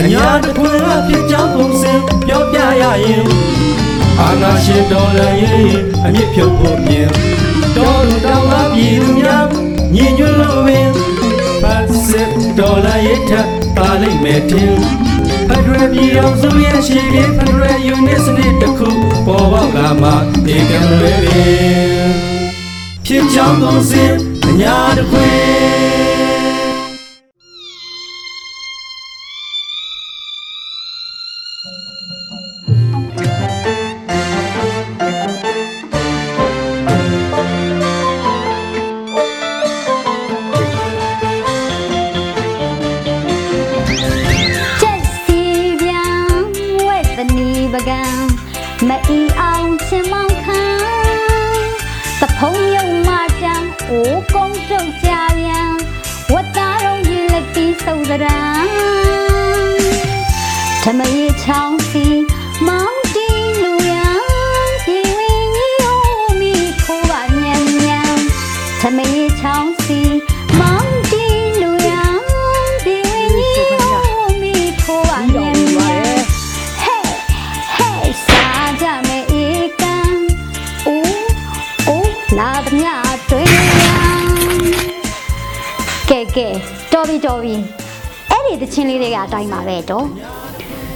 အညာတခွင်အဖြစ်ကြောင်းပုံစံပြောပြရရင်အာနာရှင်တော်လည်းရင်အမြင့်ဖြုတ်ဖို့ပြင်တော်လူတောင်းအပြည်သူများညီညွတ်လို့ပင်ဖတ်စစ်တော်လည်းရထပါလိမ့်မယ်တင်ဖက်ဒရယ်ပြည်တော်စုရဲ့ရှိပြီးဖက်ဒရယ်ယူနစ်စနစ်တစ်ခုပေါ်ပေါက်လာမှဒီကံလွယ်ပင်ဖြစ်ကြောင်းပုံစံအညာတခွင် စုံစရံဓမ္မရေချောင်းစီမောင်တီလူရန်ဒီဝင်းကြီးဟိုမီခိုးပါညံညံဓမ္မရေချောင်းစီမောင်တီလူရန်ဒီဝင်းကြီးဟိုမီခိုးပါညံညံ Hey hey စားကြမယ်ဧကန်ဦးဦးလာသမျှတွေ့ရန်ကဲကဲတော်ပြီတော်ပြီအဲ့ ဒီသချင်းလေးတွေကအတိုင်းပါပဲတော့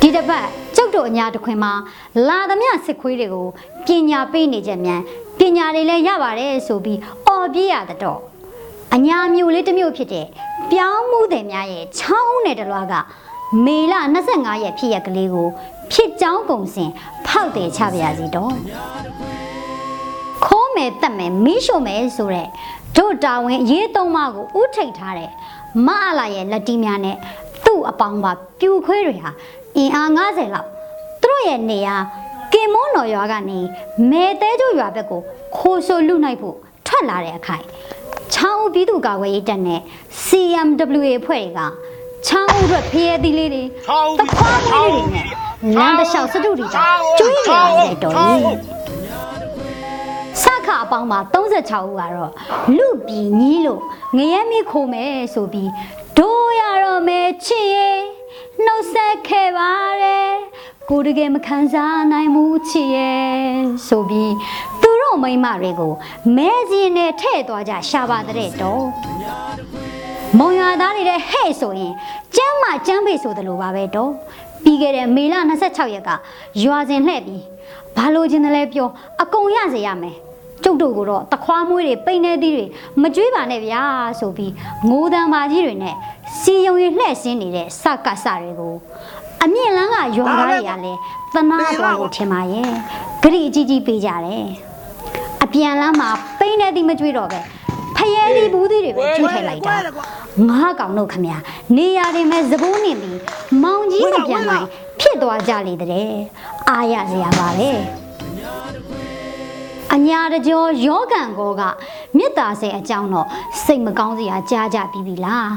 ဒီတစ်ပတ်ကျုပ်တို့အညာတစ်ခွင်မှာလာသမျှစစ်ခွေးတွေကိုပညာပေးနေကြမြန်ပညာတွေလည်းရပါတယ်ဆိုပြီးအော်ပြေးရတဲ့တော့အညာမျိုးလေးတစ်မျိုးဖြစ်တဲ့ပြောင်းမှုတွေများရဲ့ချောင်းနဲ့တလွားကမေလ25ရက်ဖြစ်ရက်ကလေးကိုဖြစ်ကြောင်းကုံစင်ဖောက်တယ်ချပါရစီတော့ခိုးမယ်တက်မယ်မီးရှို့မယ်ဆိုတဲ့တို့တာဝန်အရေးသုံးပါးကိုဥထိတ်ထားတဲ့မအလာရဲ့လက်တီးများနဲ့ သူ့အပေါင်းပါပြူခွေးတွေဟာအင်အား90လောက်သူတို့ရဲ့နေရာကင်မွန်းတော်ရွာကနေမဲသေးကျိုးရွာဘက်ကိုခိုးဆိုလူနိုင်ဖို့ထွက်လာတဲ့အခိုင်ချောင်းဦးပြည်သူ့ကာကွယ်ရေးတပ်နဲ့ CMWA အဖွဲ့တွေကချောင်းဦးအတွက်ဖျဲသီးလေးတွေချောင်းဦးတခွားလေးတွေနဲ့လမ်းတစ်လျှောက်စတုတီတာကျွေးနေရတဲ့တော်ကြီးစခအပေါင်းမှာ36ဦးကတော့လူပြည်ကြီးလို့ငရဲမီခိုမယ်ဆိုပြီးဒိုးရတော့ မယ်ချစ်ရဲ့နှုတ်ဆက်ခဲ့ပါတယ်ကိုတကယ်မခံစားနိုင်ဘူးချစ်ရဲ့ဆိုပြီးသူတို့မိန်းမတွေကိုမဲစင်းနဲ့ထဲ့သွားကြရှာပါတဲ့တော့မုံရွာသားတွေတဲ့ဟဲ့ဆိုရင်ကျမ်းမကျမ်းပေဆိုတယ်လို့ပါပဲတော့ပြီးခဲ့တဲ့မေလ26ရက်ကရွာစဉ်လှည့်ပြီးဘာလို့ချင်းတယ်လဲပြောအကုန်ရစေရမယ် ကျုပ်တို့ကတော့တခွားမွေးတွေပိန်နေသီးတွေမကြွေးပါနဲ့ဗျာဆိုပြီးငိုတံပါကြီးတွေနဲ့စီယုံရလှဲ့ဆင်းနေတဲ့စကစတွေကိုအမြင့်လန်းကရွာသားတွေကလည်းသနာတော်ကိုထင်ပါရဲ့ဂရိအကြီးကြီးပေးကြတယ်အပြန်လန်းမှာပိန်နေသီးမကြွေးတော့ပဲဖယဲသီးဘူးသီးတွေပဲကျွေးထည့်လိုက်တာငါးကောင်တို့ခမညာနေရာတွေမဲ့သဘိုးနေပြီးမောင်ကြီးမပြန်နိုင်ဖြစ်သွားကြလေတဲ့အားရစရာပါပဲ အညာတကြောယောဂံကောကမေတ္တာစေအကြောင်းတော့စိတ်မကောင်းစရာကြားကြပြီးပြီလား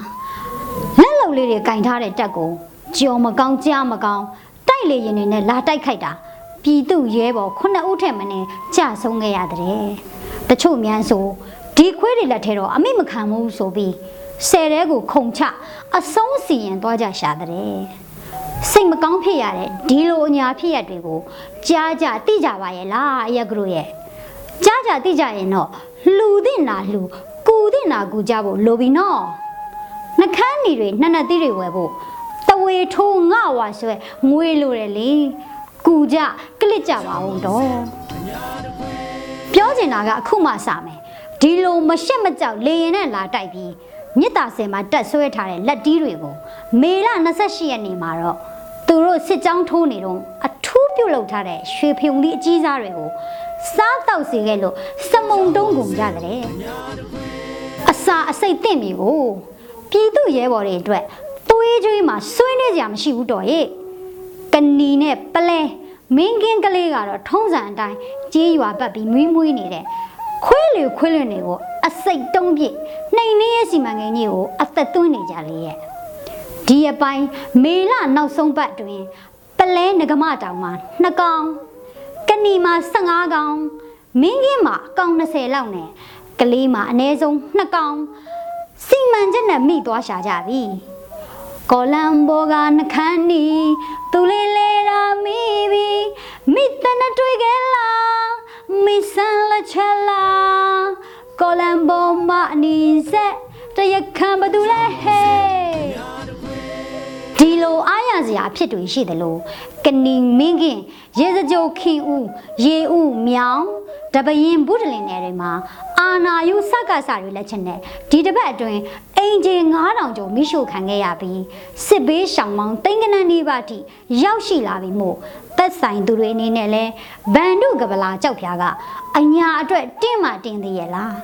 လက်လုံလေးတွေကင်ထားတဲ့တက်ကိုကြော်မကောင်းကြားမကောင်းတိုက်လေရင်တွေနဲ့လာတိုက်ခိုက်တာပြည်သူရဲဘော်ခုနှစ်ဦးထက်မင်းကြဆုံးခဲ့ရတဲ့တချို့မြန်ဆိုဒီခွေးတွေလက်ထဲတော့အမိမခံဘူးဆိုပြီးဆယ်တဲကိုခုံချအဆုံးစီရင်သွားကြရှာတဲ့စိတ်မကောင်းဖြစ်ရတဲ့ဒီလိုအညာဖြစ်ရတွေကိုကြားကြသိကြပါရဲ့လားအရက်ကတို့ရဲ့ ကြားကြသိကြရင်တော့လှူတဲ့နာလှူကူတဲ့နာကူကြဖို့လိုပြီနော်နှကန်းညီတွေနှစ်နှစ်သီးတွေဝယ်ဖို့တဝေထိုးငှဝါဆွဲငွေလိုတယ်လေကူကြကလစ်ကြပါအောင်တော့ပြောချင်တာကအခုမှစမယ်ဒီလိုမရှက်မကြောက်လေရင်နဲ့လာတိုက်ပြီးမြစ်တာစင်မှာတက်ဆွဲထားတဲ့လက်တီးတွေကိုမေလ28ရက်နေ့မှာတော့သူတို့စစ်ကြောင်းထိုးနေတော့အထူးပြုတ်လောက်ထားတဲ့ရွှေဖယုံလေးအကြီးစားတွေကို စားတော့စီခဲ့လို့စမုံတုံးကုန်ကြတယ်အစာအစိတ်တင့်ပြီကိုပြည်သူရဲဘော်တွေအတွက်သွေးကြွေးမှာဆွေးနွေးကြမရှိဘူးတော်ရဲ့ကနီနဲ့ပလဲမင်းကင်းကလေးကတော့ထုံးစံအတိုင်းကြေးရွာပတ်ပြီးမွေးမွေးနေတယ်ခွေးလေခွေးလွင်တွေကိုအစိတ်တုံးပြစ်နှိမ်နေရဲ့စီမံကိန်းကြီးကိုအသက်သွင်းနေကြလေရဲ့ဒီအပိုင်းမေလနောက်ဆုံးပတ်တွင်ပလဲငကမတောင်မှာနှစ်ကောင် ကဏီမှာ15ကောင်မင်းကင်းမှာအကောင်20လောက်နဲ့ကလေးမှာအနည်းဆုံး2ကောင်စီမံချက်နဲ့မိသွားရှာကြပြီကောလံဘောကနှခမ်းနီသူလေးလေရာမိပြီမိတနတွေ့ခဲ့လားမိဆန်လက်ချက်လားကောလံဘောမအနီဆက်တရခံဘသူလဲဟဲ့ဒီလိုအားရ စရာအဖြစ်တွေရှိတယ်လို့ကဏီမင်းခင်ရေစကြိုခင်ဦးရေဦးမြောင်တပရင်ဘုဒ္ဓလင်နယ်တွေမှာအာနာယုစက္ကစတွေလက်ချက်နဲ့ဒီတစ်ပတ်အတွင်းအင်ဂျင်9000ကျော်မိရှို့ခံခဲ့ရပြီးစစ်ဘေးရှောင်မောင်းတိန်ကနန်းနေပါတိရောက်ရှိလာပြီမို့သက်ဆိုင်သူတွေအနေနဲ့လဲဗန်ဒုကပလာကြောက်ဖျားကအညာအတွက်တင့်မှတင်သေးရဲ့လား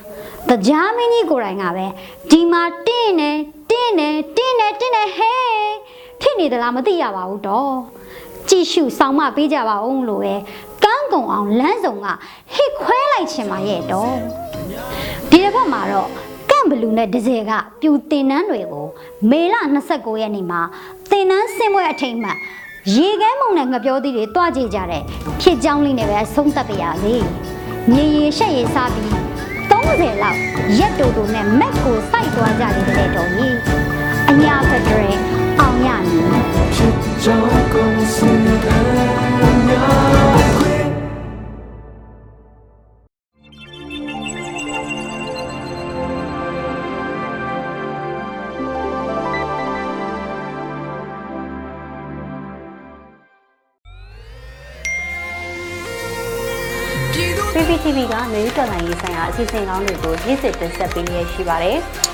တကြားမင်းကြီးကိုယ်တိုင်ကပဲဒီမှာတင့်နေတင့်နေတင့်နေတင့်နေဟဲ့ ဖြစ်နေသလားမသိရပါဘူးတော့ကြည့်ရှုဆောင်မပေးကြပါဦးလို့ပဲကန်းကုံအောင်လမ်းစုံကဟစ်ခွဲလိုက်ချင်ပါရဲ့တော့ဒီတစ်ပတ်မှာတော့ကန့်ဘလူနဲ့ဒဇယ်ကပြူတင်နှန်းတွေကိုမေလ29ရက်နေ့မှာတင်နှန်းစင်ပွဲအထိမ်းအမှတ်ရေခဲမုံနဲ့ငပြောသီးတွေတွားကြည့်ကြတဲ့ဖြစ်ကြောင်းလေးနဲ့ပဲအဆုံးသတ်ပါရစေမြေရီရှက်ရီစားပြီး30လောက်ရက်တူတူနဲ့မက်ကိုစိုက်သွားကြလေတဲ့တော်ကြီးအညာဖက်ဒရယ် အောင်ရမည်ဖြစ်ကြောင်းကုန်စင်အများခွေ။ PPTV ကမျိုးတော်လိုင်းရေးဆိုင်ရာအစီအစဉ်ကောင်းတွေကိုနေ့စဉ်တင်ဆက်ပေးနေရရှိပါတယ်။